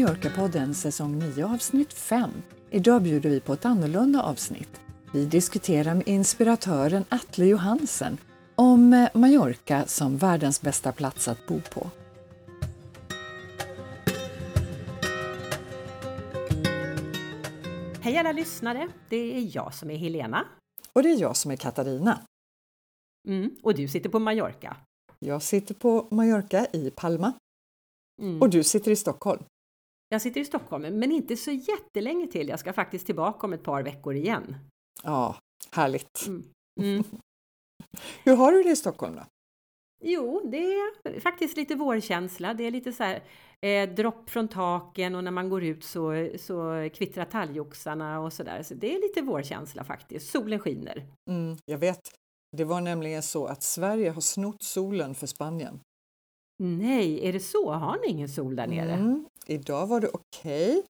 Mallorca-podden säsong 9 avsnitt 5. Idag bjuder vi på ett annorlunda avsnitt. Vi diskuterar med inspiratören Atle Johansen om eh, Mallorca som världens bästa plats att bo på. Hej alla lyssnare! Det är jag som är Helena. Och det är jag som är Katarina. Mm, och du sitter på Mallorca. Jag sitter på Mallorca i Palma Mm. och du sitter i Stockholm. Jag sitter i Stockholm, men inte så jättelänge till. Jag ska faktiskt tillbaka om ett par veckor igen. Ja, härligt. Mm. Mm. Hur har du det i Stockholm då? Jo, det är faktiskt lite vårkänsla. Det är lite så här eh, dropp från taken och när man går ut så, så kvittrar talgoxarna och så där. Så det är lite vårkänsla faktiskt. Solen skiner. Mm, jag vet. Det var nämligen så att Sverige har snott solen för Spanien. Nej, är det så? Har ni ingen sol där nere? Mm, idag var det okej,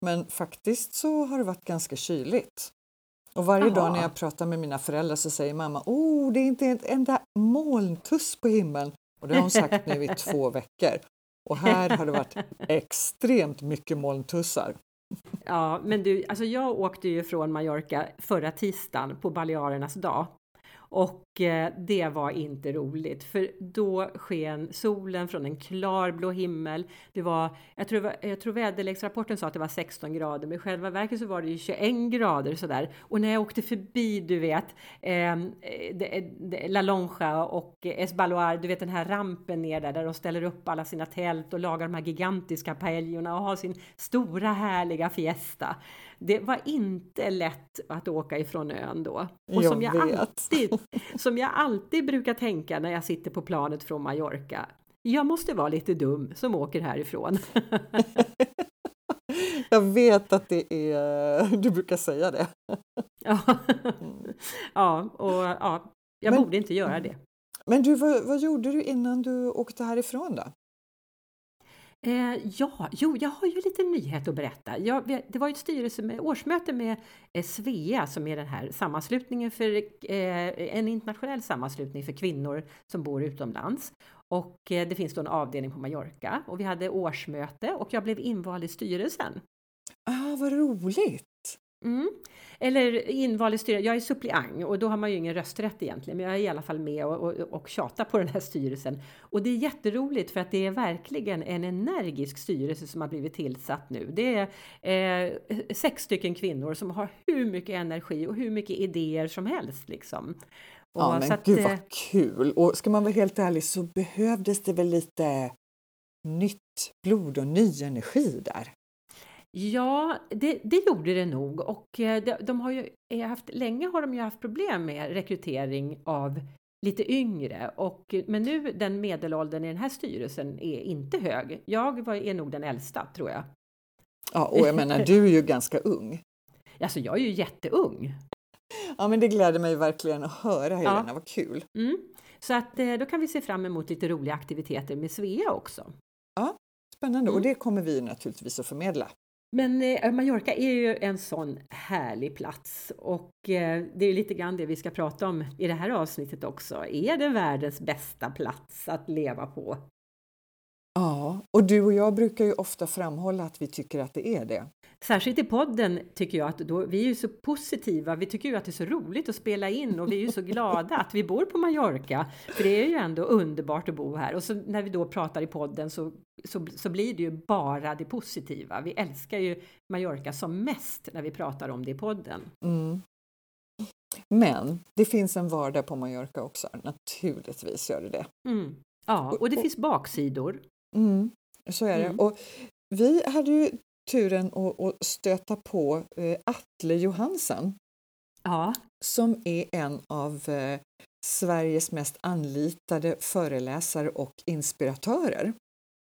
men faktiskt så har det varit ganska kyligt. Och varje dag Jaha. när jag pratar med mina föräldrar så säger mamma oh, det är inte ett enda molntuss på himlen. Och det har hon sagt nu i två veckor. Och här har det varit extremt mycket molntussar. Ja, men du, alltså jag åkte ju från Mallorca förra tisdagen på Balearernas dag. Och eh, det var inte roligt, för då sken solen från en klarblå himmel. Det var, jag tror, jag tror väderleksrapporten sa att det var 16 grader, men i själva verket så var det ju 21 grader sådär. Och när jag åkte förbi, du vet, eh, de- de- La Lonja och Esbaloar, du vet den här rampen ner där, där de ställer upp alla sina tält och lagar de här gigantiska paellorna och har sin stora härliga fiesta. Det var inte lätt att åka ifrån ön då. Och Jag som jag, vet. alltid, som jag alltid brukar tänka när jag sitter på planet från Mallorca. Jag måste vara lite dum som åker härifrån. Jag vet att det är, du brukar säga det. ja. ja, och ja, jag Men- borde inte göra det. Men du, vad, vad gjorde du innan du åkte härifrån då? Eh, ja, jo, jag har ju lite nyhet att berätta. Jag, det var ju ett styrelse med, årsmöte med eh, Svea som är den här sammanslutningen för eh, en internationell sammanslutning för kvinnor som bor utomlands. Och eh, det finns då en avdelning på Mallorca och vi hade årsmöte och jag blev invald i styrelsen. Ah, vad roligt! Mm. Eller invald i styrelsen, jag är suppleant och då har man ju ingen rösträtt egentligen, men jag är i alla fall med och, och, och tjatar på den här styrelsen. Och det är jätteroligt för att det är verkligen en energisk styrelse som har blivit tillsatt nu. Det är eh, sex stycken kvinnor som har hur mycket energi och hur mycket idéer som helst liksom. Och Ja, men att, gud eh, vad kul! Och ska man vara helt ärlig så behövdes det väl lite nytt blod och ny energi där? Ja, det, det gjorde det nog och eh, de, de har ju eh, haft, länge har de ju haft problem med rekrytering av lite yngre och men nu den medelåldern i den här styrelsen är inte hög. Jag var, är nog den äldsta tror jag. Ja, och jag menar, du är ju ganska ung. Alltså jag är ju jätteung. Ja, men det gläder mig verkligen att höra, Helena. Vad kul! Mm. Så att eh, då kan vi se fram emot lite roliga aktiviteter med Svea också. Spännande! Och Mm. det kommer vi naturligtvis att förmedla. Men eh, Mallorca är ju en sån härlig plats och eh, det är lite grann det vi ska prata om i det här avsnittet också. Är det världens bästa plats att leva på? Ja, och du och jag brukar ju ofta framhålla att vi tycker att det är det. Särskilt i podden tycker jag att då, vi är ju så positiva. Vi tycker ju att det är så roligt att spela in och vi är ju så glada att vi bor på Mallorca. För det är ju ändå underbart att bo här. Och så när vi då pratar i podden så, så, så blir det ju bara det positiva. Vi älskar ju Mallorca som mest när vi pratar om det i podden. Mm. Men det finns en vardag på Mallorca också, naturligtvis gör det det. Mm. Ja, och det finns baksidor. Mm, så är det. Mm. Och vi hade ju turen att, att stöta på eh, Atle Johansen Ja, som är en av eh, Sveriges mest anlitade föreläsare och inspiratörer.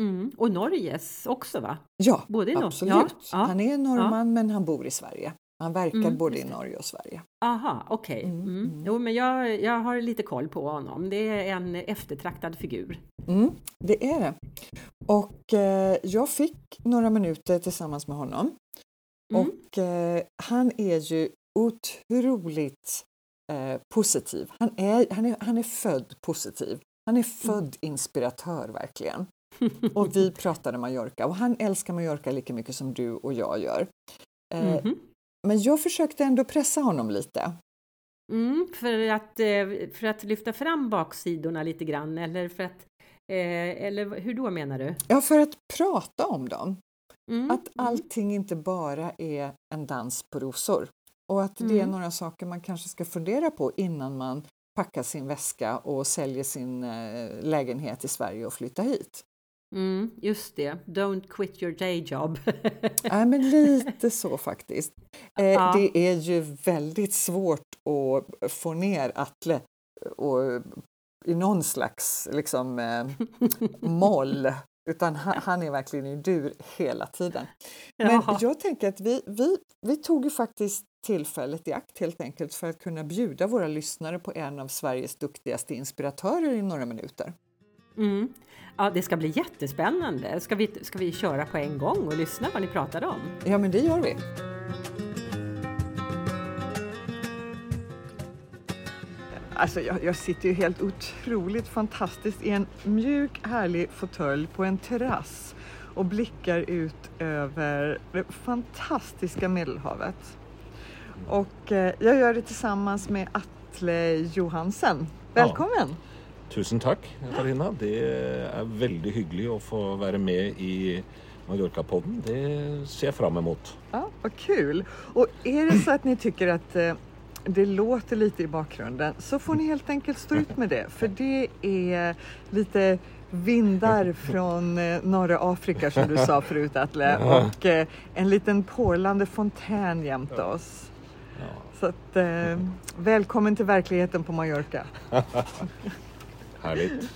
mm. och Norges också va? Ja, Både absolut. Ja, ja. Han är norrman men han bor i Sverige. Han verkar Mm, både i. Norge och Sverige. Aha, okej. Mm, Mm. mm. Jo, men jag, jag har lite koll på honom. Det är en eftertraktad figur. Mm, det är det. Och eh, jag fick några minuter tillsammans med honom. Mm. Och eh, han är ju otroligt eh, positiv. Han är, han, är, han är född positiv. Han är född inspiratör verkligen. och vi pratade Mallorca och han älskar Mallorca lika mycket som du och jag gör. Mm -hmm. Men jag försökte ändå pressa honom lite. Mm, för, att, eh, för att lyfta fram baksidorna lite grann eller för att eh, eller hur då menar du? Ja, för att prata om dem. Mm. Att mm. allting inte bara är en dans på rosor och att det är mm. några saker man kanske ska fundera på innan man packar sin väska och säljer sin eh, lägenhet i Sverige och flyttar hit. Mm, just det, don't quit your day job. Nej, men lite så faktiskt. Eh, ja. Det är ju väldigt svårt att få ner Atle och, i någon slags liksom, eh, moll utan han, han, är verkligen i dur hela tiden. Men Jaha. jag tänker att vi, vi, vi tog ju faktiskt tillfället i akt helt enkelt för att kunna bjuda våra lyssnare på en av Sveriges duktigaste inspiratörer i några minuter. Mm. Ja, det ska bli jättespännande. Ska vi, ska vi köra på en gång och lyssna vad ni pratade om? Ja, men det gör vi. Alltså jag, jag, sitter ju helt otroligt fantastiskt i en mjuk härlig fåtölj på en terrass och blickar ut över det fantastiska Medelhavet. Och eh, jag gör det tillsammans med Atle Johansen. Välkommen! Ja. Tusen tack Karina. Det är väldigt hyggligt att få vara med i Mallorca-podden. Det ser jag fram emot. Ja, vad kul! Och är det så att ni tycker att eh, det låter lite i bakgrunden så får ni helt enkelt stå ut med det för det är lite vindar från eh, norra Afrika som du sa förut Atle och eh, en liten porlande fontän jämte oss. Så att, välkommen till verkligheten på Mallorca. Härligt.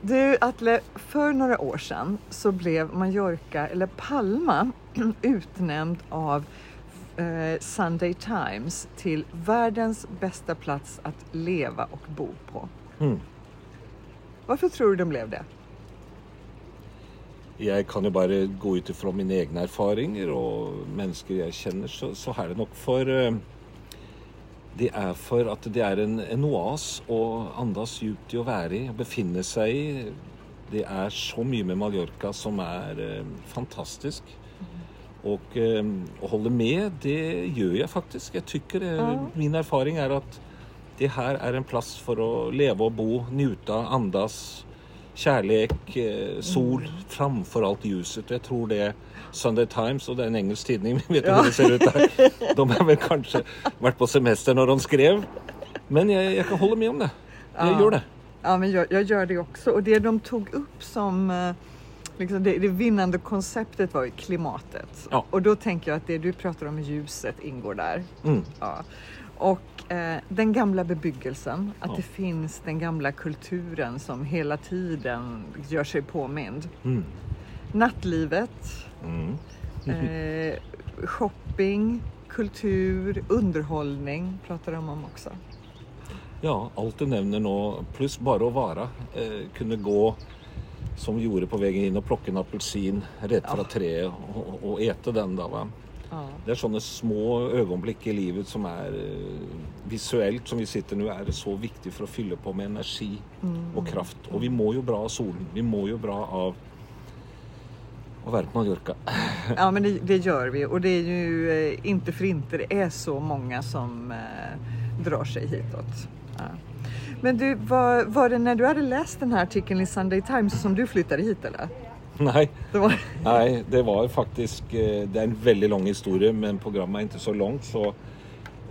Du Atle, för några år sedan så blev Mallorca, eller Palma, utnämnd av eh, Sunday Times till världens bästa plats att leva och bo på. Mm. Varför tror du den blev det? Jag kan ju bara gå utifrån mina egna erfarenheter och människor jag känner så, så är det nog för eh, det är för att det är en, en oas och andas djupt i att vara i, befinna sig Det är så mycket med Mallorca som är eh, fantastiskt. Och, eh, och håller med, det gör jag faktiskt. Jag tycker, det, mm. min erfarenhet är att det här är en plats för att leva och bo, njuta, andas, kärlek, eh, sol, mm. framförallt ljuset. Jag tror det är Sunday Times och det är en engelsk tidning, vet du ja. hur det ser ut där? De har väl kanske varit på semester när de skrev. Men jag, jag kan hålla med om det. Jag ja. gör det. Ja, men jag, jag, gör det också. Och det de tog upp som eh, liksom det, det vinnande konceptet var ju klimatet. Ja. Och då tänker jag att det du pratar om ljuset ingår där. Mm. Ja. Och eh, den gamla bebyggelsen, att ja. det finns den gamla kulturen som hela tiden gör sig påmind. Mm. Nattlivet, mm. eh, shopping, kultur, underhållning pratar de om också. Ja, allt du nämner nu, plus bara att vara, eh, kunna gå som vi gjorde på vägen in och plocka en apelsin rätt ja. från trädet och, och, äta den. Då, va? Ja. Det är sådana små ögonblick i livet som är eh, visuellt som vi sitter nu är så viktigt för att fylla på med energi mm. och kraft. Och vi mår ju bra av solen. Vi mår ju bra av att vara på Mallorca. Ja men det, det, gör vi och det är ju eh, inte för inte det är så många som eh, drar sig hitåt. Ja. Men du, var, var det när du hade läst den här artikeln i Sunday Times som du flyttade hit eller? Nej, det var, Nej, det var faktiskt, eh, det är en väldigt lång historia men programmet är inte så långt så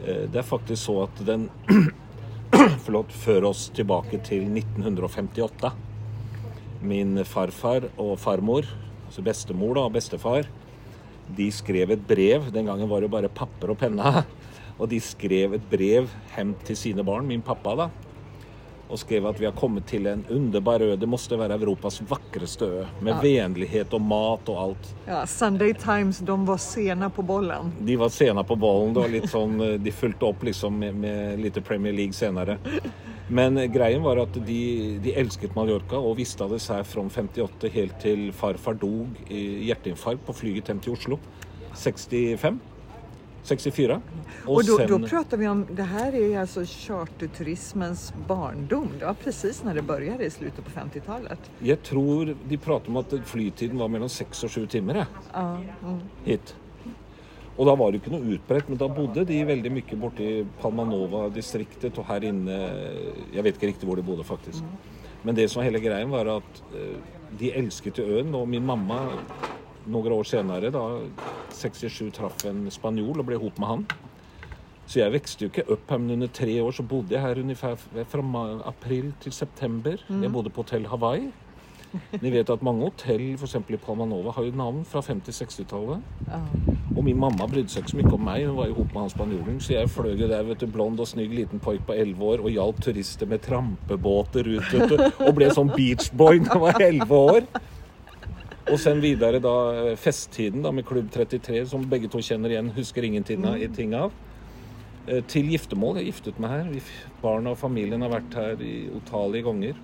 eh, det är faktiskt så att den förlåt, för oss tillbaka till 1958. Min farfar och farmor, alltså bestemor och bestefar, de skrev ett brev, den gången var det bara papper och penna, och de skrev ett brev hem till sina barn, min pappa då, och skrev att vi har kommit till en underbar ö. Det måste vara Europas vackraste ö med ja. vänlighet och mat och allt. Ja, Sunday Times, de var sena på bollen. De var sena på bollen då, liksom, eh, de följde upp liksom med, med, lite Premier League senare. Men eh, grejen var att de, de älskade Mallorca och vistades här från 58 helt till farfar dog i hjärtinfarkt på flyget hem till Oslo 65. 64. Och, då, sen... då pratar vi om, det här är alltså charterturismens barndom. Det var precis när det började i slutet på 50-talet. Jag tror de pratar om att flytiden var mellan 6 och 7 timmar ja. Mm. hit. Och då var det inte något utbrett, men då bodde de väldigt mycket borta i Palmanova-distriktet och här inne, jag vet inte riktigt var de bodde faktiskt. Mm. Men det som var hela grejen var att eh, de älskade ön och min mamma några år senare, då, 67, träff en spanjor och blev ihop med han. Så jag växte ju inte upp här, men under tre år så bodde jag här ungefär från april till september. Mm. Jag bodde på hotell Hawaii. Ni vet att många hotell, för exempel i Palmanova, har ju namn från 50-60-talet. Och min mamma brydde sig inte så mycket om mig, hon var ihop med han spanjoren. Så jag flög där, vet du, blond och snygg liten pojk på 11 år och hjälpte turister med trampebåtar ut vet du, och blev som beachboy när jag var 11 år. Och sen vidare då eh, festtiden då med Klubb 33 som bägge två känner igen, huskar ingenting mm. av. Eh, till giftermål, jag giftet mig här. Barnen och familjen har varit här i otaliga gånger.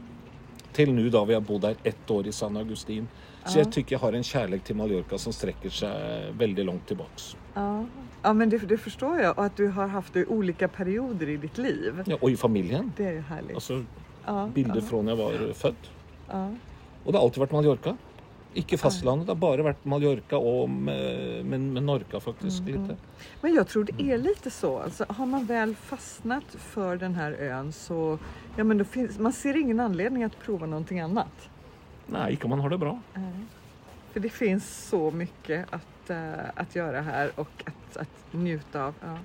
Till nu då vi har bott här ett år i San Agustin. Så ja. jag tycker jag har en kärlek till Mallorca som sträcker sig väldigt långt tillbaks. Ja, ja men det, det förstår jag. Och att du har haft det i olika perioder i ditt liv. Ja, och i familjen. Det är härligt. Alltså, ja, bilder ja. från jag var född. Ja. Och det har alltid varit Mallorca. Inte fastlandet, det har bara varit Mallorca och med, med, med Norca faktiskt. Mm. Lite. Men jag tror det är lite så. Alltså, har man väl fastnat för den här ön så ja, men då finns, man ser ingen anledning att prova någonting annat. Nej, inte om man har det bra. Mm. För det finns så mycket att, uh, att göra här och att, att njuta av. Ja.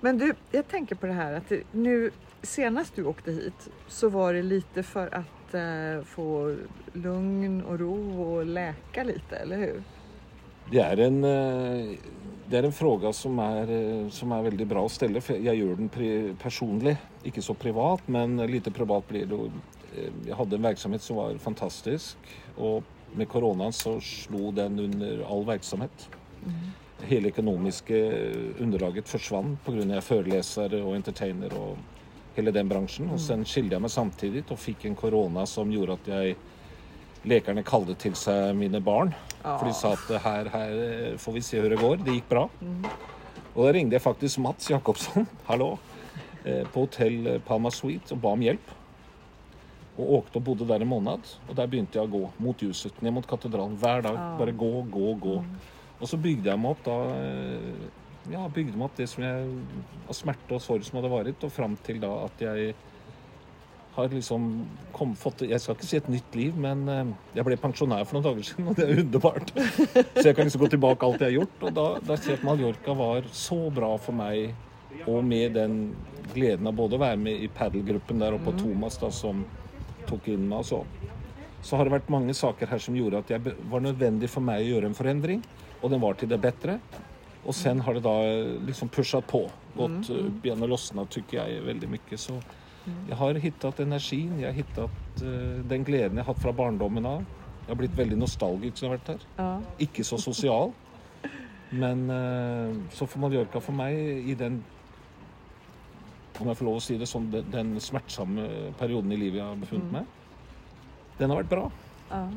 Men du, jag tänker på det här att nu senast du åkte hit så var det lite för att eh, få lugn och ro och läka lite, eller hur? Det är en, eh, det är en fråga som är, eh, som är väldigt bra att ställa. För jag gör den personlig, inte så privat, men lite privat blir det. Eh, jag hade en verksamhet som var fantastisk och med coronan så slog den under all verksamhet. Mm. Hela ekonomiska underlaget försvann på grund av föreläsare och entertainer och hela den branschen. Och sen skilde jag mig samtidigt och fick en corona som gjorde att jag Läkarna kallade till sig mina barn. Ja. För de sa att här, här får vi se hur det går. Det gick bra. Mm. Och då ringde jag faktiskt Mats Jakobsson, hallå, eh, på hotell Palma Suite och bad om hjälp. Och åkte och bodde där en månad. Och där började jag gå mot ljuset, ner mot katedralen varje dag. Ja. Bara gå, gå, gå. Mm. Och så byggde jag mig upp då, eh, ja, byggde mig upp det som jag, av smärta och sorg som hade varit och fram till då att jag har liksom kom, fått, jag ska inte säga ett nytt liv, men eh, jag blev pensionär för några dagar sedan och det är underbart. Så jag kan liksom gå tillbaka allt jag har gjort och då, då ser jag att Mallorca var så bra för mig och med den glädjen av både att vara med i paddelgruppen där och på mm. Thomas då, som tog in mig och så. Så har det varit många saker här som gjorde att det var nödvändigt för mig att göra en förändring och den var till det bättre. Och sen har det då eh, liksom pushat på, gått mm. upp igen och lossnat tycker jag väldigt mycket. Så mm. jag har hittat energin, jag har hittat uh, den glädjen jag haft från barndomen av. Jag har blivit väldigt nostalgisk när jag varit här. Ja. Icke så social. Men uh, så får Mallorca för mig i den, om jag får lov att säga det, som den, den smärtsamma perioden i livet jag har befunnit mm. mig. Den har varit bra. Ja.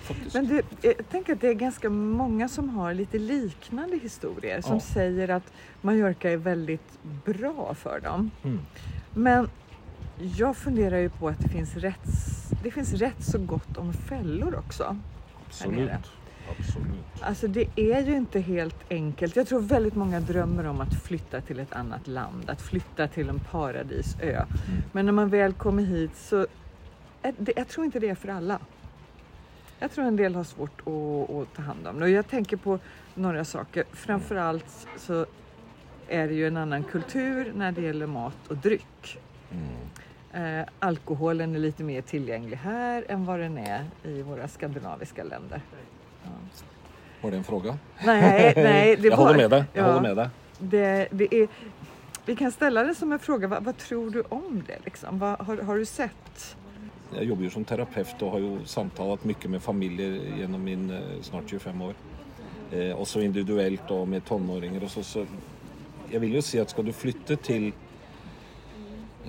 Faktiskt. Men du, jag tänker att det är ganska många som har lite liknande historier som ja. säger att Mallorca är väldigt bra för dem. Mm. Men jag funderar ju på att det finns rätt, det finns rätt så gott om fällor också. Absolut. Absolut. Alltså det är ju inte helt enkelt. Jag tror väldigt många drömmer om att flytta till ett annat land, att flytta till en paradisö. Mm. Men när man väl kommer hit så, är det, jag tror inte det är för alla. Jag tror en del har svårt att, att ta hand om det. Och jag tänker på några saker. Framförallt så är det ju en annan kultur när det gäller mat och dryck. Mm. Eh, alkoholen är lite mer tillgänglig här än vad den är i våra skandinaviska länder. Ja. Var det en fråga? Nej, nej det jag var, håller med dig. Jag ja, håller med dig. Det, det är, vi kan ställa det som en fråga. Vad, vad tror du om det? Liksom? Vad, har, har du sett jag jobbar ju som terapeut och har ju samtalat mycket med familjer genom min eh, snart 25 år. Eh, och så individuellt och med tonåringar och så, så. Jag vill ju se att ska du flytta till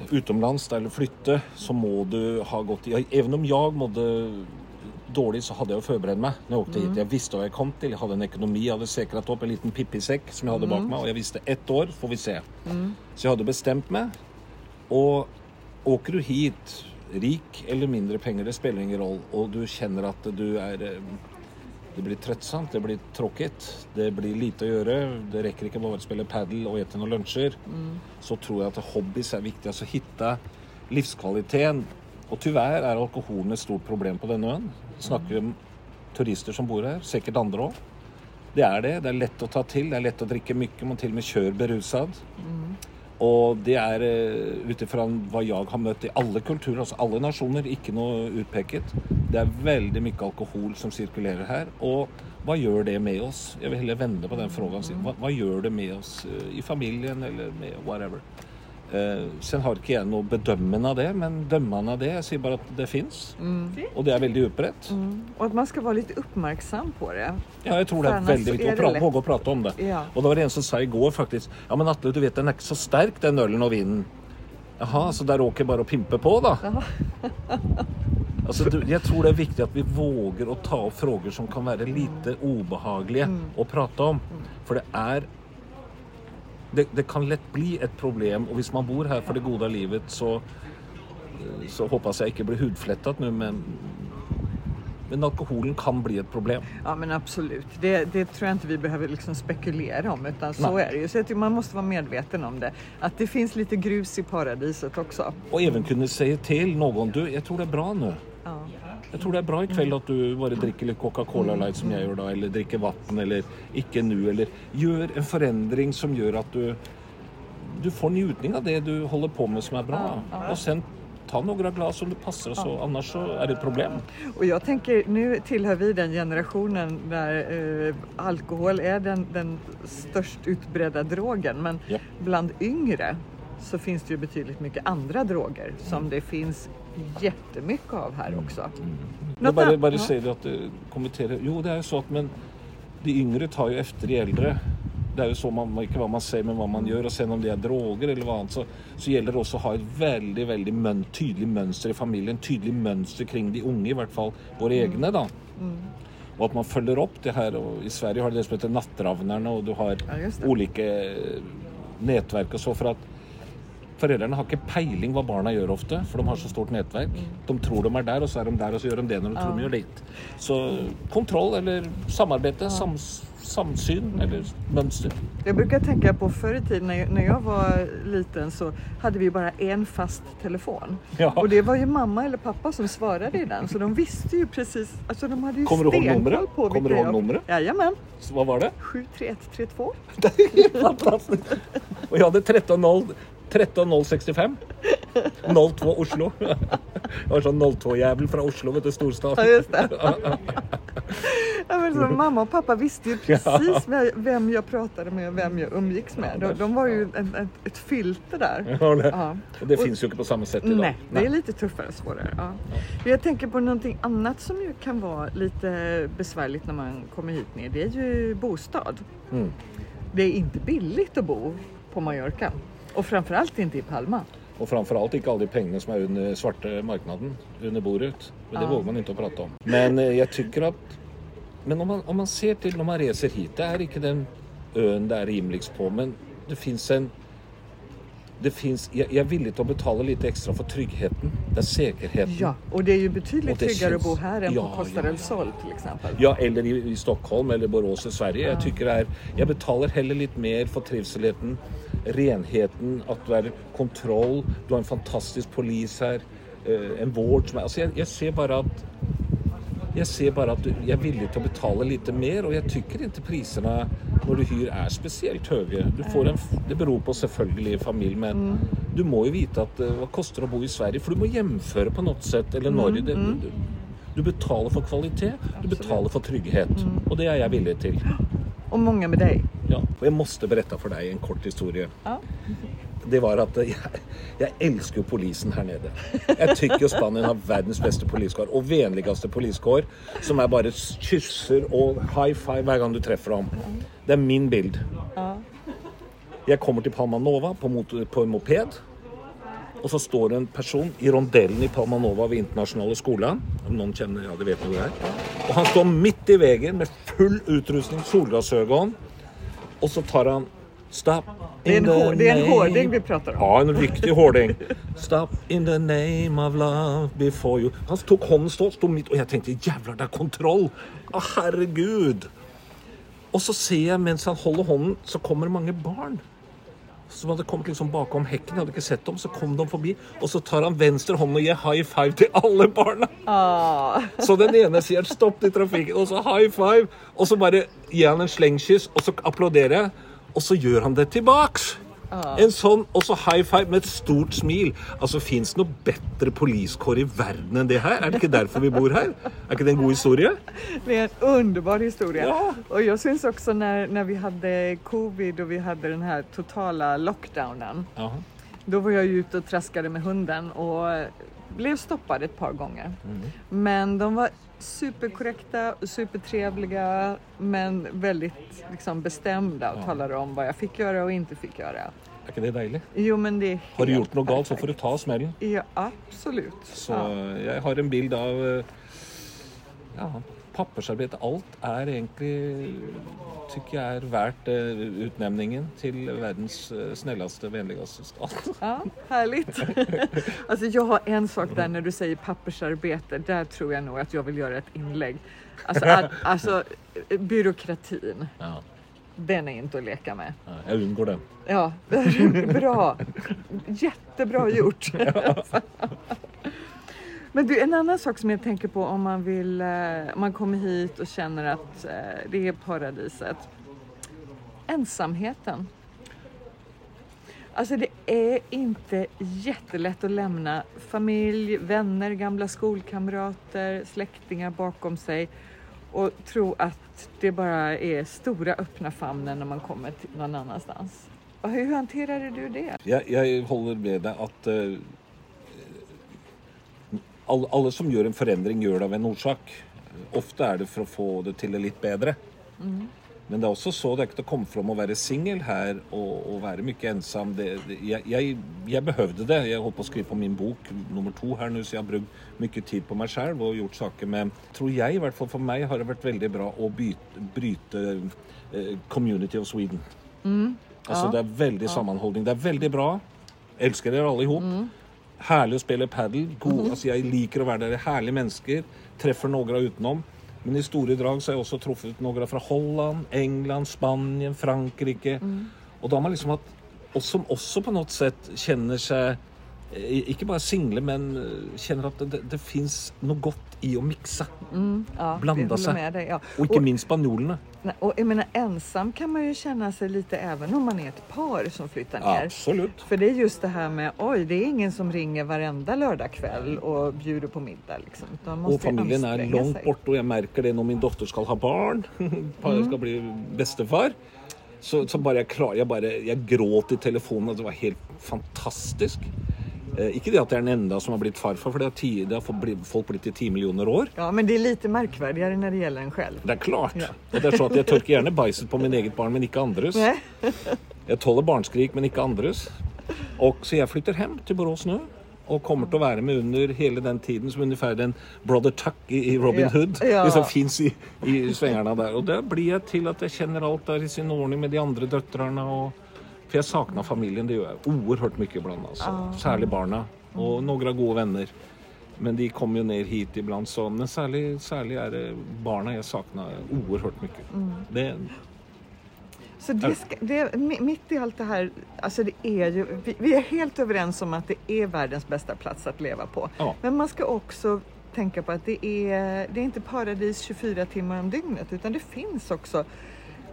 utomlands eller flytta så må du ha gått, även om jag mådde dårlig, så hadde jeg jo forberedt meg når jeg åkte hit. Jeg visste hva jeg kom til. Jeg hadde en økonomi, jeg hadde sikret opp en liten pippisekk som jeg hadde bak meg, og jeg visste ett år får vi se. Så jeg hadde bestemt meg. Og åker du hit, rik eller mindre penger, det spiller ingen rolle, og du kjenner at du er eh, det blir trøttsomt, det blir tråkigt, det blir lite å gjøre. Det rekker ikke bare å spille padel og ete noen lunsjer. Så tror jeg at hobbys er viktig. Altså hitte livskvaliteten. Og tyvärr er alkoholen et stort problem på denne øen. Snakker om turister som bor her, sikkert andre òg. Det er det. Det er lett å ta til. Det er lett å drikke mye. Man til og med kjører beruset. Og det er utifrån ut ifra hva jeg har møtt i alle kulturer, altså alle nasjoner, ikke noe utpeket. Det er veldig mye alkohol som sirkulerer her. Og hva gjør det med oss? Jeg vil heller vende på den frågan. Vad Hva, hva gjør det med oss eh, i familien eller med whatever? Eh, sen har ikke jeg noe bedømmende av det, men dømmende av det. Jeg sier bare at det fins. Og det er veldig utbredt. Och att man ska vara lite uppmärksam på det. Ja, jeg tror det För er är å det pra lätt. våge å prate om det. Ja. Og det var en som sa i går faktisk Ja, men Atle, du vet den er ikke så sterk, den ølen og vinen. Jaha, så der råker bare å pimpe på, da? Altså, du, jeg tror det er viktig at vi våger å ta opp frågor som kan være lite ubehagelige å prate om. For det er det, det kan lett bli et problem, og hvis man bor her for det gode av livet, så, så hoppas jeg ikke blir hudflettet nå, men, men alkoholen kan bli et problem. Ja men absolut, det, det tror jag inte vi behöver liksom spekulera om utan så Nej. är det ju. Så jag tycker man måste vara medveten om det. Att det finns lite grus i paradiset också. Og even kunne si til noen du, jeg tror det er bra nå. Ja. Jeg tror det er bra i kveld at du bare drikker litt Coca-Cola Light som jeg gjør da, eller drikker vann, eller ikke nå, eller gjør en forandring som gjør at du du får njutning av det du holder på med som er bra. Og sen ta noen glass om det passer, så annars så er det et problem. Och jag tänker, nu tillhör vi den generationen där eh, alkohol är den, den störst utbredda drogen. Men Ja. bland yngre så finns det ju betydligt mycket andra droger som det finns jättemycket av här också. Jeg Något bare, an- bare ja. sier at eh, kommentere Jo, det jo så at men de yngre tar jo efter de eldre. Det er jo så man, ikke hva man sier, men hva man gjør. Og sen om det er droger eller hva annet, så, så gjelder det også å ha et veldig veldig møn, tydelig mønster i familien. Tydelig mønster kring de unge, i hvert fall våre egne. da. Og at man følger opp det her. og I Sverige har de det som heter Nattravnerne, og du har Ja, det. ulike eh, nettverk og så. for at Foreldrene har ikke peiling hva barna gjør ofte, for de har så stort nettverk. De tror de er der, og så er de der, og så gjør de det når de tror de gjør dit. Så kontroll eller samarbeid, sams, samsyn eller mønster. Jag brukar tänka på förr i tiden när jag, när jag var liten så hade vi bara en fast telefon. Ja. Och det var ju mamma eller pappa som svarade i den så de visste ju precis, alltså de hade ju Kommer du ihåg stenkoll numret? på Kommer du ihåg jag- numret? Jajamän, Så hva var det? 73132. Fantastisk. Og jeg hadde 13.0 13.065. 02 Oslo. Jeg var sånn 02-jævel fra Oslo, vet du, storstad. Ja just det. ja, så mamma och pappa visste ju precis vem- vem jag pratade med och vem jag umgicks med. De, de var ju en, ett, ett filter där. Ja, det. Ja. Det finnes jo ikke på samme sett i dag. Nej, det är lite tuffare och svårare. Ja. Jag tänker på någonting annat som ju kan vara lite besvärligt när man kommer hit ner. Det är ju bostad. Mm. Det är inte billigt att bo på Mallorca. Och framförallt inte i Palma. Og framfor alt ikke alle de pengene som er under svarte marknaden, under bordet. Men det Ja. våger man ikke å prate om. Men eh, jeg tykker at Men om man, om man ser til når man reiser hit, det er ikke den øen det er rimeligst på, men det fins en det finns, jeg, jeg er villig til å betale litt ekstra for tryggheten. Det er sikkerheten. Ja, och det är ju betydligt tryggare att känns- bo här än Ja, på Costa ja, del ja. Sol till exempel. Ja, eller i, i Stockholm eller Borås i Sverige. Jeg, tykker det er, jeg betaler heller litt mer for trivseligheten, renheten, at du er kontroll. Du har en fantastisk polis her. eh, en vård som er Altså, jeg, jeg ser bare at jeg ser bare at du, jeg er villig til å betale litt mer, og jeg tykker ikke prisene når du hyr er spesielt høye. Du får en, det beror på selvfølgelig familie, men du må jo vite at eh, hva koster det å bo i Sverige, for du må hjemføre på noe sett, eller Norge. Det, du, du betaler for kvalitet, du betaler for trygghet, og det er jeg villig til. Och många med dig. Ja. Og jeg måste berätta for deg en kort historie. Ja. Det var att jag, jag älskar polisen här nere. Jag tycker Spanien har världens bästa poliskår, och vänligaste poliskår, som är bara kysser och high five varje gång du träffar dem. Det är min bild. Jag kommer till Palma Nova på, på en moped. och så står det en person i rondellen i Palmanova vid internationella skolan. Om någon känner, Ja, det vet hvor det är. Och han står mitt i vägen med full utrustning, solglasögon och så tar han Stop Det är in en, the hår, det är en name- hårding vi pratar om. Ja, en riktig hårding. Stop in the name of love before you. Han tok hånden stå, sto midt, og jeg tenkte jævlar, det er kontroll. Å, herregud. Og så ser jeg mens han holder hånden, så kommer det mange barn. Som hadde kommet liksom bakom hekken. Jeg hadde ikke sett dem. Så kom de forbi, og så tar han venstre hånd og gir high five til alle barna. Ah, Så den ene sier 'stopp i trafikken', og så high five. Og så bare gir han en slengkyss, og så applauderer jeg. Og så gjør han det tilbaks. En sånn, og så high five med et stort smil. Altså, Fins det noe bedre poliskår i verden enn det her? Er det ikke derfor vi bor? Er ikke det en god historie? det är en underbar historia. Ja. Och jag syns också när, när vi hade covid och vi hade den här totala lockdownen. Ja. Då var jag ju ute och traskade med hunden och blev stoppad ett par gånger. Mm. Men de var superkorrekta supertrevliga men väldigt liksom, bestämda och talade om vad jag fick göra och inte fick göra. Er ikke det deilig? Jo men det är Har du gjort noe galt, så får du ta smellen. Ja absolut. Så Ja. jeg har en bild av eh, ja, pappersarbeid. Alt er egentlig tykker jeg er verdt eh, utnevningen til verdens eh, snilleste, vennligste stat. Ja, härligt. alltså jag har en sak där när du säger pappersarbete. Där tror jag nog att jag vill göra ett inlägg. Alltså, att, alltså byråkratin. Ja, Den är inte att leka med. ja, jeg unngår den. Ja, bra. Jättebra gjort. Men du, en annan sak som jag tänker på om man vill, eh, om man kommer hit och känner att eh, det är paradiset. Ensamheten. Alltså det är inte jättelätt att lämna familj, vänner, gamla skolkamrater, släktingar bakom sig och tro att det bara är stora öppna famnen när man kommer till någon annanstans. Och Hur hanterade du det? Jag, jag håller med dig att uh alle, alle som gjør en forandring, gjør det av en årsak. Ofte er det for å få det til det litt bedre. Men det er også så det er å komme fram å være singel her og, og være mye ensom. Det, det, jeg, jeg, jeg behøvde det. På å skrive på min bok nummer to her nå, så jeg har brukt mye tid på meg sjøl og gjort saker med Tror jeg, i hvert fall for meg, har det vært veldig bra å byte, bryte eh, Community of Sweden. Altså, Ja. Det er veldig sammenholdning. Det er veldig bra. Elsker dere alle i hop. Herlig å spille padel. God, altså, jeg liker å være der. Herlige mennesker. Treffer noen utenom. Men i store drag så har jeg også truffet noen fra Holland, England, Spania, Frankrike. Og da har man liksom hatt og som også på noe sett kjenner seg eh, ikke bare single, men eh, kjenner at det, det, det fins noe godt i å mikse. Ja, Blanda jag sig. Dig, ja. Og ikke minst spanjolene. Nej, Och jag menar, ensam kan man ju känna sig lite även om man är ett par som flyttar ner. Absolutt. För det är just det här med, oj, det är ingen som ringer varenda lördagkväll och bjuder på middag. Liksom. Familien er anstränga langt sig. borte, og jeg merker det når min datter skal ha barn. Far skal bli bestefar. Så, så bare jeg klarer jeg, bare, jeg gråt i telefonen, det var helt fantastisk. Eh, ikke det at jeg er den enda som har blitt farfar, for det har, ti, det har folk blitt i ti millioner år. Ja, men det är lite märkvärdigare när det gäller en själv. Det er klart. Ja. Og det er sånn at Jeg tørker gjerne bæsjet på min eget barn, men ikke andres. Nej. Jeg tåler barnskrik, men ikke andres. Og, så jeg flytter hjem til Borås nå. Og kommer til å være med under hele den tiden som ungefär den Brother Tuck i, Robin Ja. Hood Ja. liksom fins i, i svingerne der. Og der blir jeg til at jeg kjenner alt der i sin ordning med de andre døtrene. Og, for jeg savna familien. Det gjør jeg oerhørt mye iblant. Altså. Særlig barna. Og noen gode venner. Men de kommer jo ned hit iblant, så Men særlig, særlig er det barna jeg savna oerhørt mye. Det, Så det ska, det, mi- mitt i allt det här, alltså det är ju, vi, vi är helt överens om att det är världens bästa plats att leva på. Ja. Men man ska också tänka på att det är, det är inte paradis 24 timmar om dygnet utan det finns också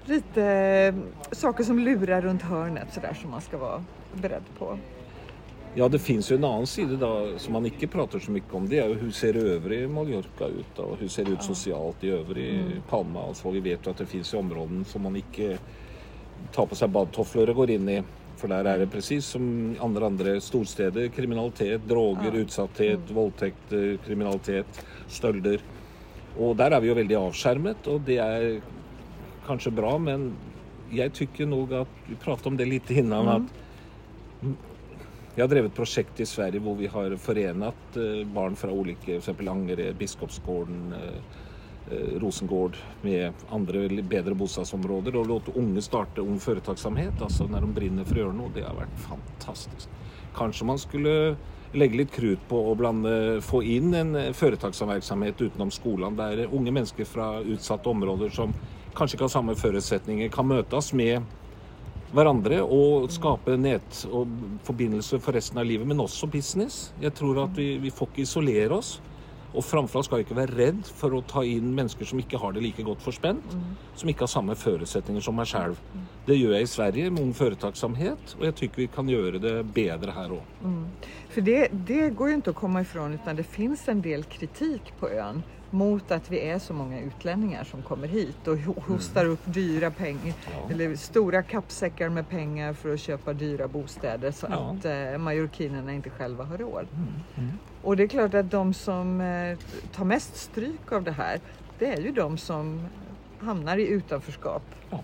lite eh, saker som lurar runt hörnet sådär som man ska vara beredd på. Ja, det finns ju en annen side da, som man ikke prater så mye om. Det jo hvordan ser øvrig Mallorca ut? og Hvordan ser det ut sosialt i øvrig Palma? Altså, vi vet jo at det finnes jo områder som man ikke tar på seg badtofler og går inn i. For der er det presis som andre andre storsteder. Kriminalitet, droger, utsatthet, voldtekt, eh, kriminalitet, stølder. Og der er vi jo veldig avskjermet, og det er kanskje bra, men jeg tykker nog at Vi pratet om det litt innan. at Vi har drevet prosjekt i Sverige hvor vi har forenat eh, barn fra ulike f.eks. Angered, Biskopsgården, eh, eh, Rosengård med andre bedre bostadsområder og latt unge starte ung foretaksomhet. Altså når de brenner for å gjøre noe. Det har vært fantastisk. Kanskje man skulle legge litt krut på blande, få inn en foretaksvirksomhet utenom skolene, der unge mennesker fra utsatte områder som kanskje ikke har samme forutsetninger, kan møtes med hverandre og skape nett og forbindelse for resten av livet, men også business. Jeg tror at vi, vi får ikke isolere oss. Og framfor alt skal vi ikke være redd for å ta inn mennesker som ikke har det like godt forspent, mm. som ikke har samme forutsetninger som meg selv. Det gjør jeg i Sverige med ung foretaksomhet, og jeg tykker vi kan gjøre det bedre her òg. Mm. For det, det, går jo ikke å komme ifrån, utan det finnes en del kritikk på øen mot att vi är så många utlänningar som kommer hit och hostar upp dyra pengar, ja. eller stora kappsäckar med pengar för att köpa dyra bostäder så ja. att eh, majorkinerna inte själva har råd. Mm. Mm. Och det är klart att de som eh, tar mest stryk av det här, det är ju de som hamnar i utanförskap. Ja.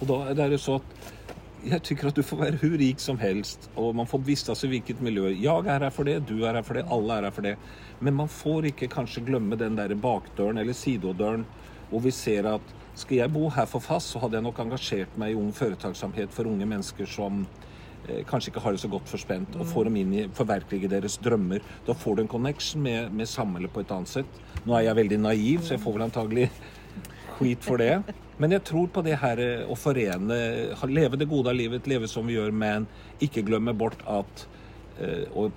Och då är det så att jeg tycker at du får være hvor rik som helst, og man får vistas i hvilket miljø. Jeg er her for det, du er her for det, alle er her for det. Men man får ikke kanskje glemme den der bakdøren eller sidodörren hvor vi ser at skal jeg bo her for fast, så hadde jeg nok engasjert meg i ung företagsamhet for unge mennesker som eh, kanskje ikke har det så godt forspent, og får dem inn i forverklige deres drømmer. Da får du en connection med, med samhället på et annet sett. Nå er jeg veldig naiv, så jeg får vel antagelig skit for det. Men jeg tror på det her eh, att å forene, leve det gode av livet, leve som vi gjør, men ikke glemme bort at eh, Og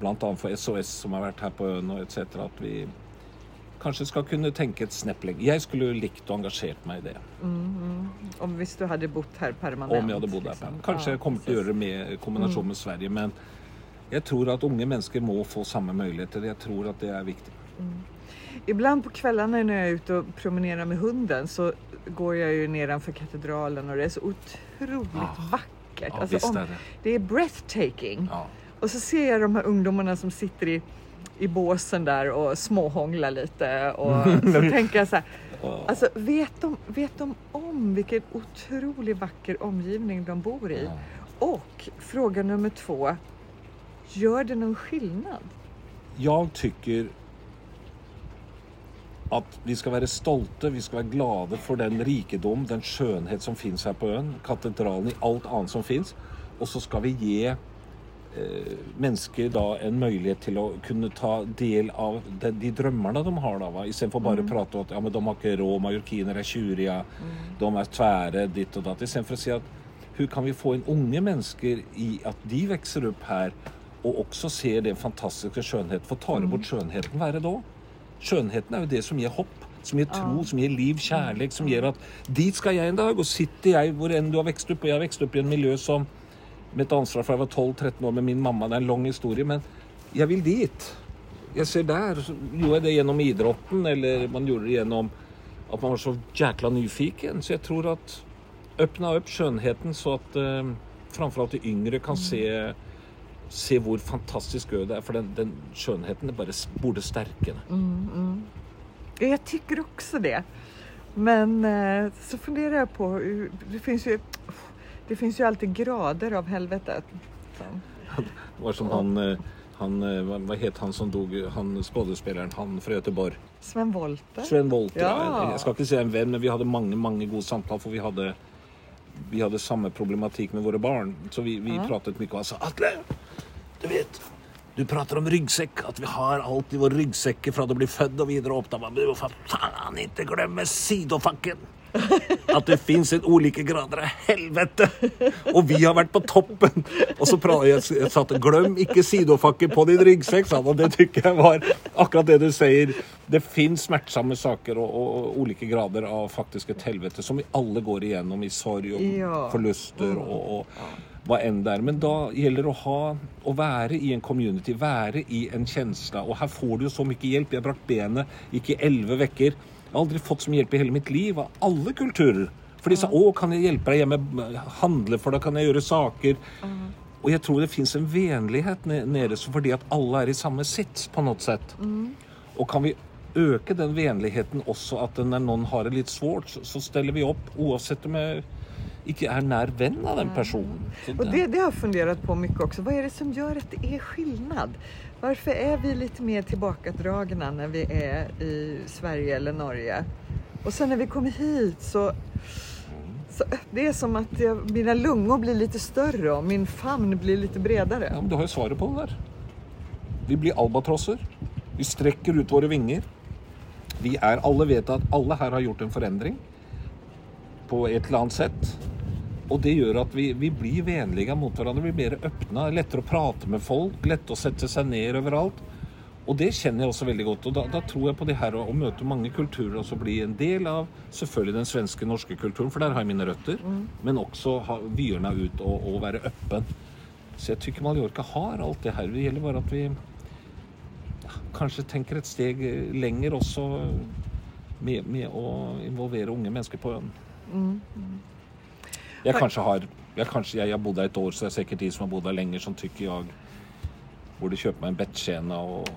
bl.a. for SOS som har vært her på øen og etc. At vi kanskje skal kunne tenke et snepp lenger. Jeg skulle likt å engasjert meg i det. Mm, mm. Om hvis du hadde bodd her permanent? Om jeg hadde bodd her liksom. permanent. Kanskje jeg kommer til å gjøre det med kombinasjon mm. med Sverige. Men jeg tror at unge mennesker må få samme muligheter. Jeg tror at det er viktig. Mm. Ibland på kvällarna när jag är ute och promenerar med hunden så går jag ju nedanför katedralen och det är så otroligt ah. vackert. Ja, alltså, om, är det. det. är breathtaking. Ja. Och så ser jag de här ungdomarna som sitter i, i båsen där och småhånglar lite och mm. så tänker jag så här. Alltså vet de, vet de om vilken otroligt vacker omgivning de bor i? Och fråga nummer två. Gör det någon skillnad? Jag tycker at vi skal være stolte, vi skal være glade for den rikedom, den skjønnhet som fins her på øen. Katedralen i alt annet som fins. Og så skal vi gi eh, mennesker da en mulighet til å kunne ta del av de, de drømmene de har. da, Istedenfor bare å mm. prate om at ja, men de har ikke råd, majorkiner er tjuriga, mm. de er tvære, ditt og datt. Istedenfor å si at hvordan kan vi få inn unge mennesker i at de vokser opp her og også ser den fantastiske skjønnheten? For tar bort mm. skjønnheten være da? Skjønnheten er jo det som gir hopp, som gir tro, som gir liv, kjærlighet, som gjør at dit skal jeg en dag. Og sitter jeg hvor enn du har vokst opp, og jeg har vokst opp i en miljø som et ansvar fra jeg var 12-13 år med min mamma. Det er en lang historie, men jeg vil dit. Jeg ser. Så gjorde jeg det gjennom idretten, eller man gjorde det gjennom at man var så jækla nyfiken. Så jeg tror at åpna opp skjønnheten så at uh, framfor alt de yngre kan se se hvor fantastisk ø det er. For den, den skjønnheten bare borde sterke det. Mm, mm. Jag tycker också det. Men eh, så funderar jag på, det finns ju, det finns ju alltid grader av helvetet. Det var som han, eh, han, eh, vad het han som dog, han skådespelaren, han fra Göteborg? Sven Wollter. Sven Wollter, ja. Jeg skal ikke si en venn, men vi hadde mange, mange gode samtaler, for vi hadde vi hadde samme problematikk med våre barn. Så vi, vi ja. pratet mye og han sa Atle, du vet, du prater om ryggsekk, at vi har alt i vår ryggsekker fra du blir født og videre opp. Men du må for faen ikke glemme sidofakken! At det fins en ulike grader av helvete! Og vi har vært på toppen! Og så jeg, jeg sa at glem ikke sidofakken på din sa han. Og det tykker jeg var akkurat det du sier. Det fins smertsomme saker og, og, og, ulike grader av faktisk et helvete som vi alle går igjennom i sorg og ja. forluster og, og hva enn det er. Men da gjelder det å ha å være i en community, være i en kjensle. Og her får du så mye hjelp. Jeg brakk benet, gikk i elleve vekker. Jeg har aldri fått så mye hjelp i hele mitt liv av alle kulturer. For de sa 'Å, kan jeg hjelpe deg hjemme? Handle for deg? Kan jeg gjøre saker?' Mm. Og jeg tror det fins en vennlighet nede fordi at alle er i samme sits på noe sett. Mm. Og kan vi øke den vennligheten også, at når noen har det litt svårt, så, så steller vi opp, uansett om jeg ikke er nær venn av den personen. Så Och det, det har jag funderat på mycket också. Vad är det som gör att det är skillnad? Varför är vi lite mer tillbakadragna när vi är i Sverige eller Norge? Och sen när vi kommer hit så, så det är som att jag, mina lungor blir lite större och min famn blir lite bredare. Ja, men Du har jo svaret på det der. Vi blir albatrosser. Vi strekker ut våre vinger. Vi er, Alle vet at alle her har gjort en forandring på et eller annet sett. Og det gjør at vi, vi blir vennlige mot hverandre. Vi blir mer åpne. Lettere å prate med folk. Lett å sette seg ned overalt. Og det kjenner jeg også veldig godt. Og da, da tror jeg på det å, å møte mange kulturer og så bli en del av selvfølgelig den svenske, norske kulturen, for der har jeg mine røtter. Men også ha vyerna ut og, og være åpen. Så jeg tykker Mallorca har alt det her. Det gjelder bare at vi ja, kanskje tenker et steg eh, lenger også med, med å involvere unge mennesker på øen. Jeg kanskje har jeg, kanskje, jeg har bodd her et år, så det er sikkert de som har bodd her lenger, som tykker jeg borde kjøpe meg en bettskjena og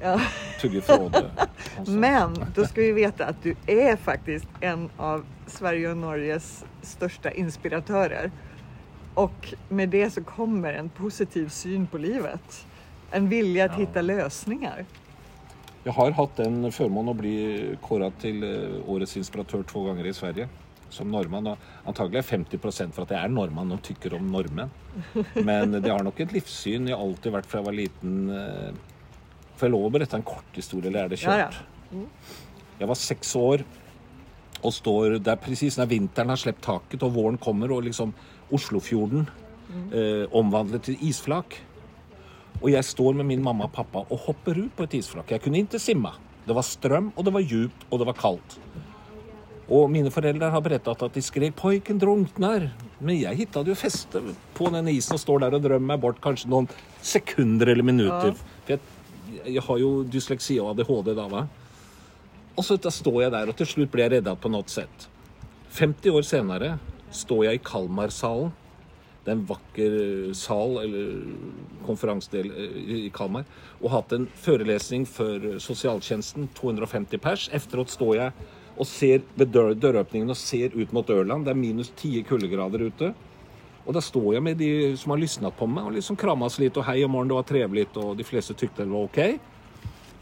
Ja. tugge fråde. Og så- Men då ska vi veta att du är faktiskt en av Sverige och Norges största inspiratörer. Och med det så kommer en positiv syn på livet. En vilja att hitta lösningar. Jeg har hatt den førmånen å bli kåra til eh, årets inspiratør to ganger i Sverige. Som nordmann. Og antagelig er 50% for at jeg er nordmann og tykker om nordmenn. Men det har nok et livssyn jeg alltid vært fra jeg var liten. eh, Får jeg lov å berette en kort historie, eller er det Ja, ja. kjørt? Jeg var seks år og står der presis når vinteren har slept taket og våren kommer og liksom Oslofjorden eh, omvandlet til isflak. Og jeg står med min mamma og pappa og hopper ut på et isflak. Jeg kunne ikke simme. Det var strøm, og det var djupt, og det var kaldt. Og mine foreldre har berettet at de skrek 'Pojken drunkner'. Men jeg hittet jo feste på den isen og står der og drømmer meg bort kanskje noen sekunder eller minutter. For jeg, jeg har jo dysleksi og ADHD da, va. Og så da står jeg der, og til slutt blir jeg reddet på noe sett. 50 år senere står jeg i Kalmarsalen. Det er en vakker sal, eller konferansedel eh, i Kalmar, og hatt en forelesning for sosialtjenesten, 250 pers. Efteråt står jeg og ser ved dør, døråpningen og ser ut mot Ørland. Det er minus 10 kuldegrader ute. Og da står jeg med de som har lyssnat på meg, og liksom kramas litt, og hei om morgenen, det var trevelig, og de fleste tykte det var ok.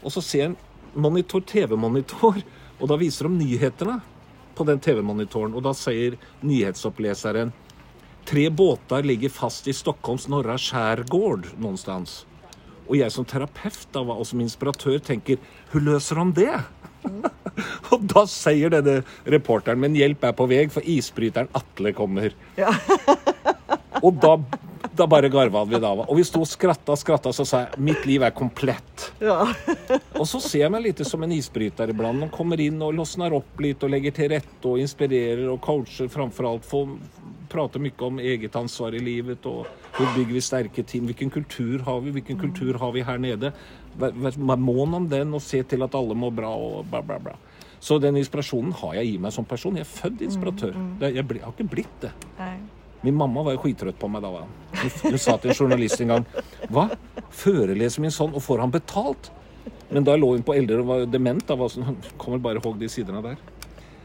Og så ser jag en monitor, TV-monitor, og da viser de nyhetene på den TV-monitoren, og da sier nyhetsoppleseren Tre båtar ligger fast i Stockholms norra skärgård någonstans. Och jag som terapeut da, og som inspiratør tenker Hur løser de det? og da sier denne reporteren Men hjelp er på vei, for isbryteren Atle kommer. og da, da bare garva vi da. Og vi sto og skratta og skratta, så sa jeg mitt liv er komplett. Ja. Og så ser jeg meg litt som en isbryter iblant. Man kommer inn og losner opp litt og legger til rette og inspirerer og coacher framfor alt. Får prate mye om eget ansvar i livet og hvor bygger vi sterke team. Hvilken kultur har vi? Hvilken kultur har vi her nede? Vær mån om den og se til at alle må bra og bla, bla, bla. Så den inspirasjonen har jeg i meg som person. Jeg er født inspiratør. Jeg, bli, jeg har ikke blitt det. Nej. Min mamma var jo skittrøtt på meg da. Hun, hun sa til en journalist en gang Hva? Foreleser min sånn, og får han betalt? Men da lå hun på eldre og var dement. Da var sånn, hun kommer bare ihåg de sidene der.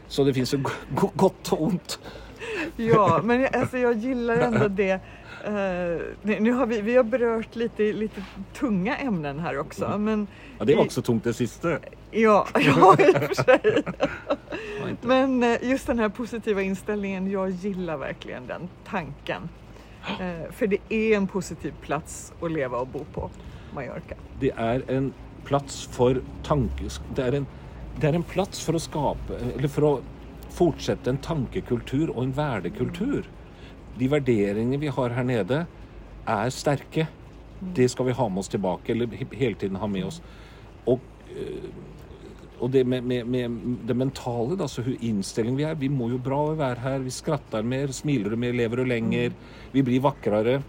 Så det fins jo go- go- godt og ondt. Ja, men jag, alltså, jag gillar ändå det. Eh, nu har vi, vi har berört lite, lite tunga ämnen här också. Men, Ja, Det var også tungt, det siste. ja, ja, i och för sig. Men eh, just den här positiva inställningen, jag gillar verkligen den tanken. Eh, För det är en positiv plats att leva och bo på, Mallorca. Det er en plass for tankes... Det en, det er en plass for å skape Eller for å fortsette en tankekultur og en verdekultur. De vurderingene vi har her nede, er sterke. Det skal vi ha med oss tilbake, eller he- hele tiden ha med oss. Og, eh, og det med, med, med det mentale, da, så hvor innstilling vi er. Vi må jo bra være her. Vi skratter mer, smiler mer, lever lenger. Vi blir vakrere.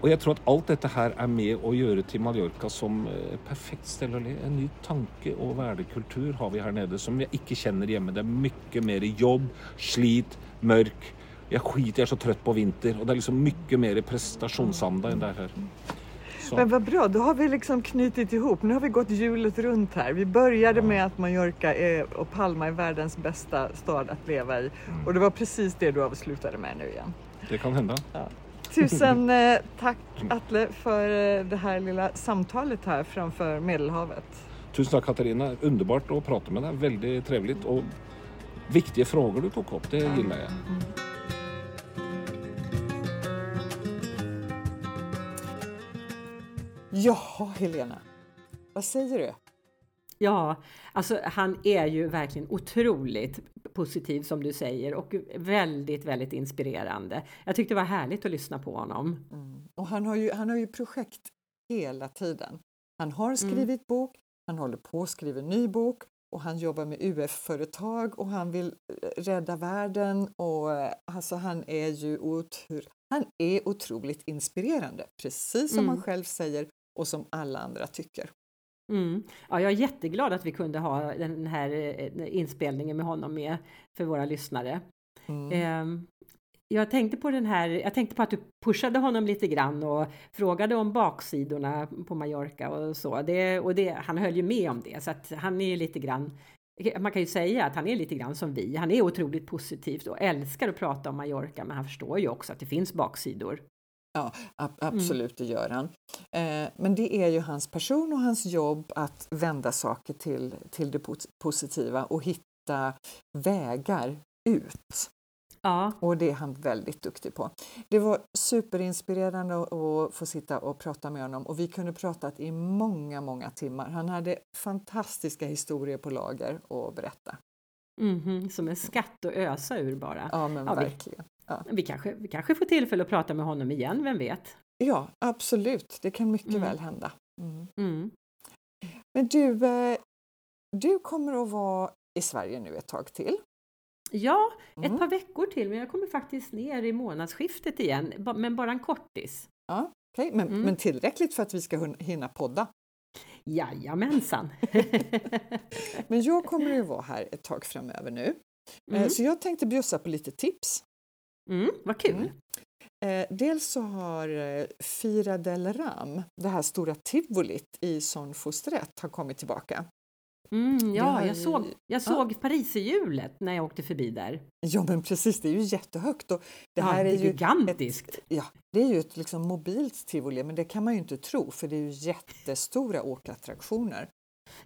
Og jeg tror at alt dette her er med å gjøre til Mallorca som eh, perfekt sted å leve. En ny tanke- og verdekultur har vi her nede som jeg ikke kjenner hjemme. Det er mye mer jobb, slit, mørk. Jeg skiter, jeg er så trøtt på vinter. Og det er liksom mye mer prestasjonsanda enn det her. Så. Men vad bra, då har vi liksom knutit ihop. Nu har vi gått hjulet runt här. Vi började med att Mallorca är, och Palma är världens bästa stad att leva i. Och det var precis det du avslutade med nu igen. Det kan hända. Tusen eh, tack Atle för eh, det här lilla samtalet här framför Medelhavet. Tusen tack Katarina, underbart att prata med dig. Väldigt trevligt och viktiga frågor du tog upp, det gillar jag. Jaha Helena, vad säger du? Ja, alltså han är ju verkligen otroligt positiv som du säger och väldigt, väldigt inspirerande. Jag tyckte det var härligt att lyssna på honom. Mm. Och han har, ju, han har ju projekt hela tiden. Han har skrivit bok, han håller på att skriva ny bok och han jobbar med UF-företag och han vill eh, rädda världen och eh, alltså han är ju otro, han är otroligt inspirerande, precis som Mm. han själv säger och som alla andra tycker. Mm. Ja, jag är jätteglad att vi kunde ha den här eh, inspelningen med honom med för våra lyssnare. Mm. Ehm, Jag tänkte på den här, jag tänkte på att du pushade honom lite grann och frågade om baksidorna på Mallorca och så. Det, och det, han höll ju med om det, så att han är ju lite grann man kan ju säga att han är lite grann som vi. Han är otroligt positivt och älskar att prata om Mallorca, men han förstår ju också att det finns baksidor. Ja, ab- absolut, det gör han. Eh, men det är ju hans person och hans jobb att vända saker till, till det pos- positiva och hitta vägar ut. Ja, Och det är han väldigt duktig på. Det var superinspirerande att få sitta och prata med honom och vi kunde pratat i många, många timmar. Han hade fantastiska historier på lager att berätta. mhm, som en skatt att ösa ur bara. Ja, men Ja, vi- verkligen. Vi kanske, vi kanske får tillfälle att prata med honom igen, vem vet? Ja, absolut. Det kan mycket Mm. väl hända. Mm. Mm. Men du, eh, du kommer att vara i Sverige nu ett tag till. Ja, Mm. ett par veckor till, men jag kommer faktiskt ner i månadsskiftet igen, men bara en kortis. Ja, okej, men, Mm. men tillräckligt för att vi ska hinna podda. Jajamensan! Men jag kommer att vara här ett tag framöver nu. Eh, Mm. Så jag tänkte bjussa på lite tips. Mm, vad kul! Mm. Eh, dels så har eh, Fira del Ram, det här stora tivolit i Son Fostret, har kommit tillbaka. Mm, ja, jag såg, jag såg Pariserhjulet när jag åkte förbi där. Ja, men precis, det är ju jättehögt. Och det ja, här det är är ju gigantiskt! Ja, det är ju ett liksom mobilt tivoli, men det kan man ju inte tro för det är ju jättestora åkattraktioner.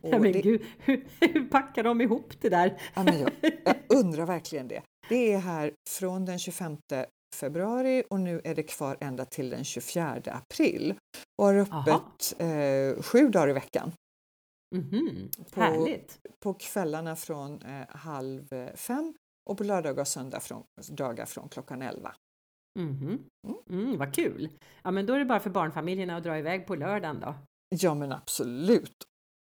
Och Ja, men det, gud, hur, hur packar de ihop det där? ja, jag, jag undrar verkligen det. Det är här från den 25 februari och nu är det kvar ända till den 24 april och har öppet eh, sju dagar i veckan. Mhm, På- Härligt! På kvällarna från eh, halv fem och på lördagar och söndag från, dagar från klockan 11. Mhm. Mm, vad kul! Ja, men då är det bara för barnfamiljerna att dra iväg på lördagen då. Ja, men absolut.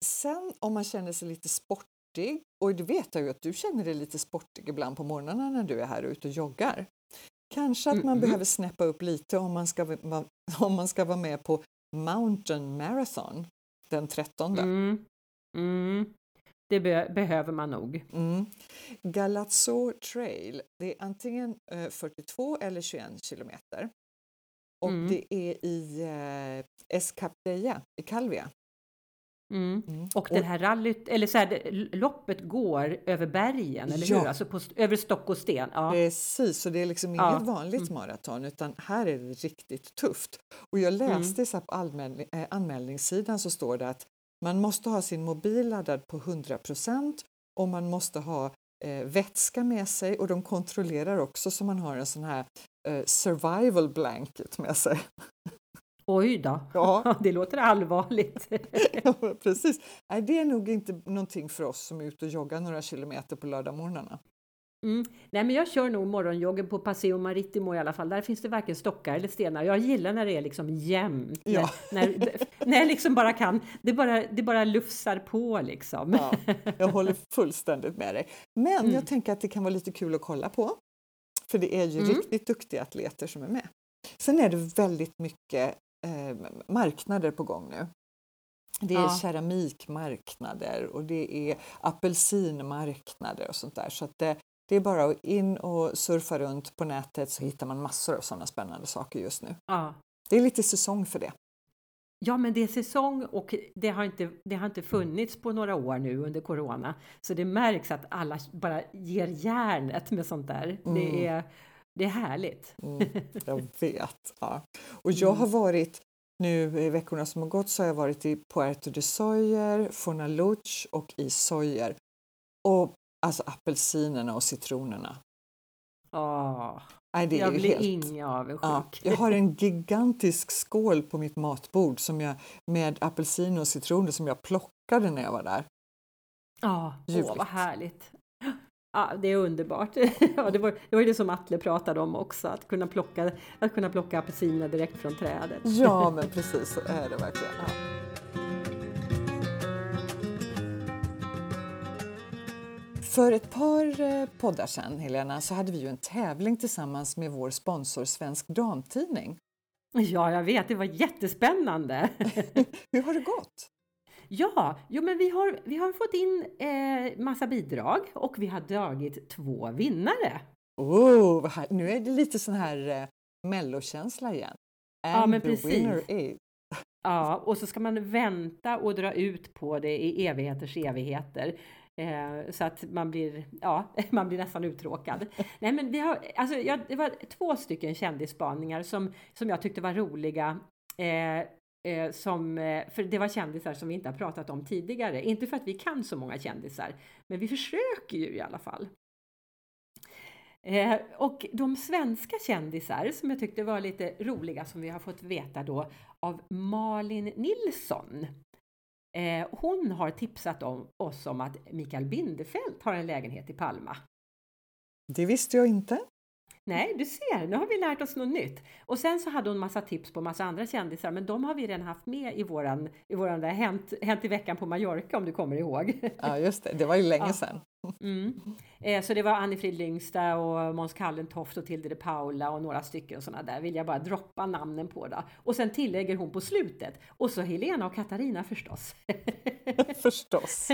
Sen om man känner sig lite sportig, och det vet jag ju att du känner dig lite sportig ibland på morgnarna när du är här ute och joggar. Kanske att man Mhm. behöver snäppa upp lite om man ska, om man ska vara med på Mountain Marathon den 13. Mm. Mm. Det be- behöver man nog. Mm. Galazzo Trail, det är antingen eh, 42 eller 21 kilometer. Och Mm. det är i eh, Escapdeia i Calvia. Mm. Mm. Och det här rallyt, eller så här, loppet går över bergen, eller Ja. hur? Alltså på, över stock och sten. Ja. Precis, så det är liksom Ja. inget vanligt Mm. maraton utan här är det riktigt tufft. Och jag Mm. läste så på anmäl- eh, anmälningssidan så står det att man måste ha sin mobil laddad på 100% och man måste ha eh, vätska med sig och de kontrollerar också så man har en sån här eh, survival blanket med sig. Oj då! Ja, Det låter allvarligt. ja, precis. Nej, det är nog inte någonting för oss som är ute och joggar några kilometer på lördagmorgnarna. Mm. Nej, men jag kör nog morgonjoggen på Paseo Maritimo i alla fall. Där finns det varken stockar eller stenar. Jag gillar när det är liksom jämnt. Ja. När, när, när jag liksom bara kan, det bara, det bara lufsar på liksom. Ja, jag håller fullständigt med dig. Men Mm. jag tänker att det kan vara lite kul att kolla på. För det är ju Mm. riktigt duktiga atleter som är med. Sen är det väldigt mycket eh, marknader på gång nu. Det är Ja. keramikmarknader och det är apelsinmarknader och sånt där. Så det, det är bara att in och surfa runt på nätet så hittar man massor av sådana spännande saker just nu. Ja. Det är lite säsong för det. Ja, men det är säsong och det har, inte, det har inte funnits på några år nu under Corona. Så det märks att alla bara ger järnet med sånt där. Mm. Det, är, det är härligt. Mm, jag vet. Ja. Och jag har varit nu i veckorna som har gått så har jag varit i Puerto de Soyer, Fornaluch och i Soyer. Och alltså apelsinerna och citronerna. Åh, Nej, det jag blir helt... inga avundsjuk. Ja, jag har en gigantisk skål på mitt matbord som jag, med apelsiner och citroner som jag plockade när jag var där. Ja, åh, vad härligt. Ja, det är underbart. Ja, det, var, det var ju det som Atle pratade om också, att kunna plocka, att kunna plocka apelsiner direkt från trädet. Ja, men precis så är det verkligen. Ja. För ett par eh, poddar sedan, Helena, så hade vi ju en tävling tillsammans med vår sponsor Svensk Damtidning. Ja, jag vet, det var jättespännande! Hur har det gått? Ja, jo, men vi har, vi har fått in eh, massa bidrag och vi har dragit två vinnare. Oh, här, nu är det lite sån här eh, mellokänsla igen. And ja, men precis. Ja, och så ska man vänta och dra ut på det i evigheters evigheter. Eh, så att man blir, ja, man blir nästan uttråkad. Nej, men vi har, alltså, ja, det var två stycken kändisspaningar som, som jag tyckte var roliga. Eh, eh, som, eh, för det var kändisar som vi inte har pratat om tidigare. Inte för att vi kan så många kändisar, men vi försöker ju i alla fall. Eh, och de svenska kändisar som jag tyckte var lite roliga som vi har fått veta då av Malin Nilsson. Eh, hon har tipsat om, oss om att Mikael Bindefeld har en lägenhet i Palma. Det visste jag inte. Nej, du ser, nu har vi lärt oss något nytt. Och sen så hade hon massa tips på massa andra kändisar, men de har vi redan haft med i våran, i våran där hänt, hänt i veckan på Mallorca om du kommer ihåg. Ja, just det, det var ju länge ja. sedan. Mm. Eh, så det var Annie-Frid Lyngstad och Måns Kallentoft och Tilde de Paula och några stycken sådana där vill jag bara droppa namnen på då. Och sen tillägger hon på slutet och så Helena och Katarina förstås. förstås.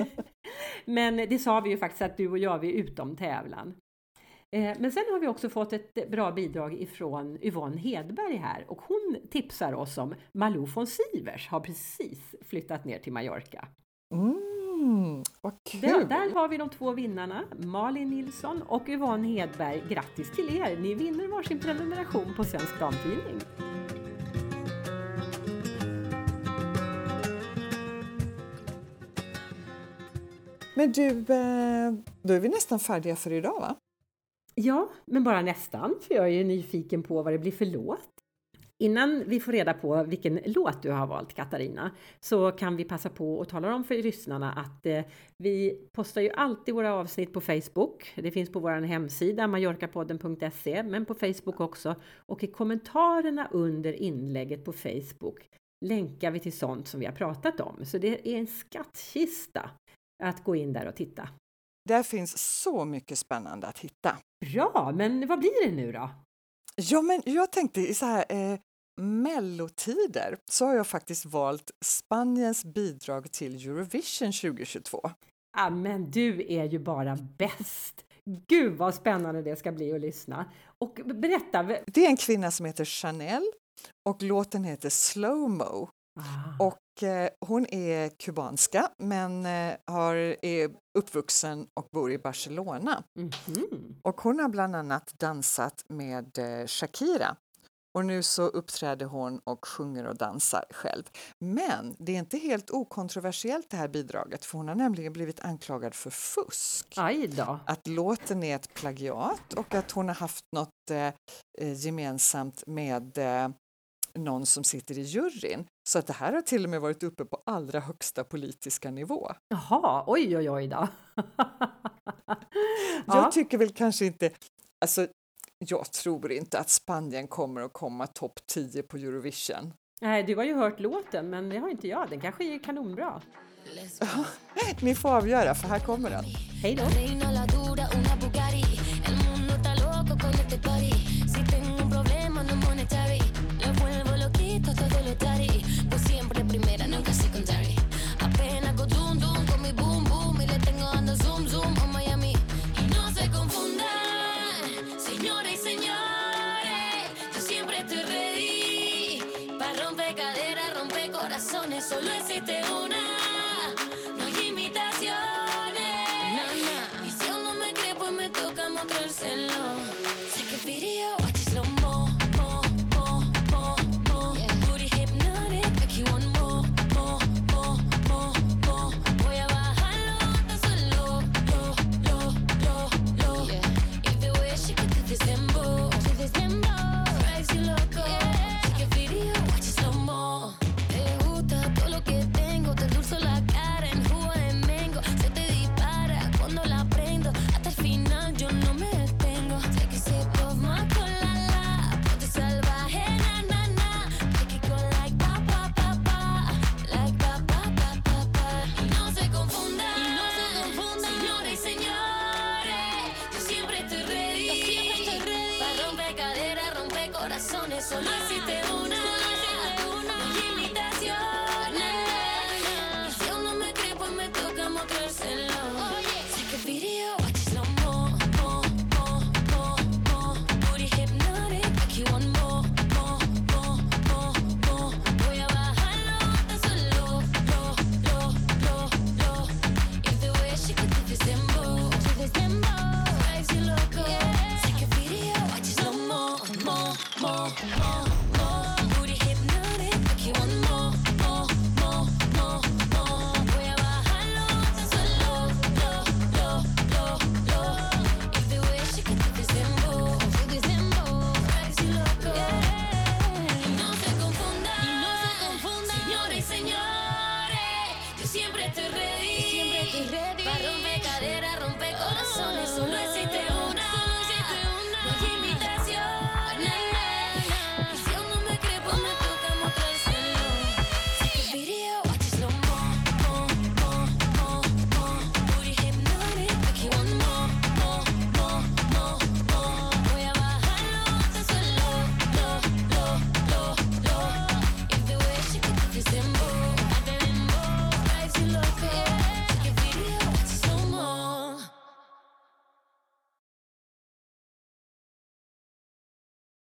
Men det sa vi ju faktiskt att du och jag vi är utom tävlan. Eh, men sen har vi också fått ett bra bidrag ifrån Yvonne Hedberg här och hon tipsar oss om Malou von Sivers har precis flyttat ner till Mallorca. Mm, vad kul! Där, där, har vi de två vinnarna, Malin Nilsson och Yvonne Hedberg. Grattis till er! Ni vinner varsin prenumeration på Svensk Damtidning. Men du, eh, då är vi nästan färdiga för idag va? Ja, men bara nästan, för jag är ju nyfiken på vad det blir för låt. Innan vi får reda på vilken låt du har valt Katarina så kan vi passa på att tala om för lyssnarna att eh, vi postar ju alltid våra avsnitt på Facebook. Det finns på vår hemsida mallorcapodden.se men på Facebook också och i kommentarerna under inlägget på Facebook länkar vi till sånt som vi har pratat om. Så det är en skattkista att gå in där och titta. Där finns så mycket spännande att hitta. Bra, men vad blir det nu då? Ja, men jag tänkte i så här eh, mellotider så har jag faktiskt valt Spaniens bidrag till Eurovision 2022. Ja, men du är ju bara bäst! Gud vad spännande det ska bli att lyssna. Och berätta! Det är en kvinna som heter Chanel och låten heter Slowmo. Ah. Och hon är kubanska men eh, har, är uppvuxen och bor i Barcelona. Mm -hmm. Och hon har bland annat dansat med eh, Shakira. Och nu så uppträder hon och sjunger och dansar själv. Men det är inte helt okontroversiellt det här bidraget för hon har nämligen blivit anklagad för fusk. Att låten är ett plagiat och att hon har haft något eh, gemensamt med eh, någon som sitter i juryn. Så att det här har till och med varit uppe på allra högsta politiska nivå. Jaha, oj oj oj då. jag tycker väl kanske inte, alltså jag tror inte att Spanien kommer att komma topp 10 på Eurovision. Nej, du har ju hört låten, men det har inte jag. Den kanske är kanonbra. Ni får avgöra, för här kommer den. Hej då! Si tengo un problema no monetary daddy, pues siempre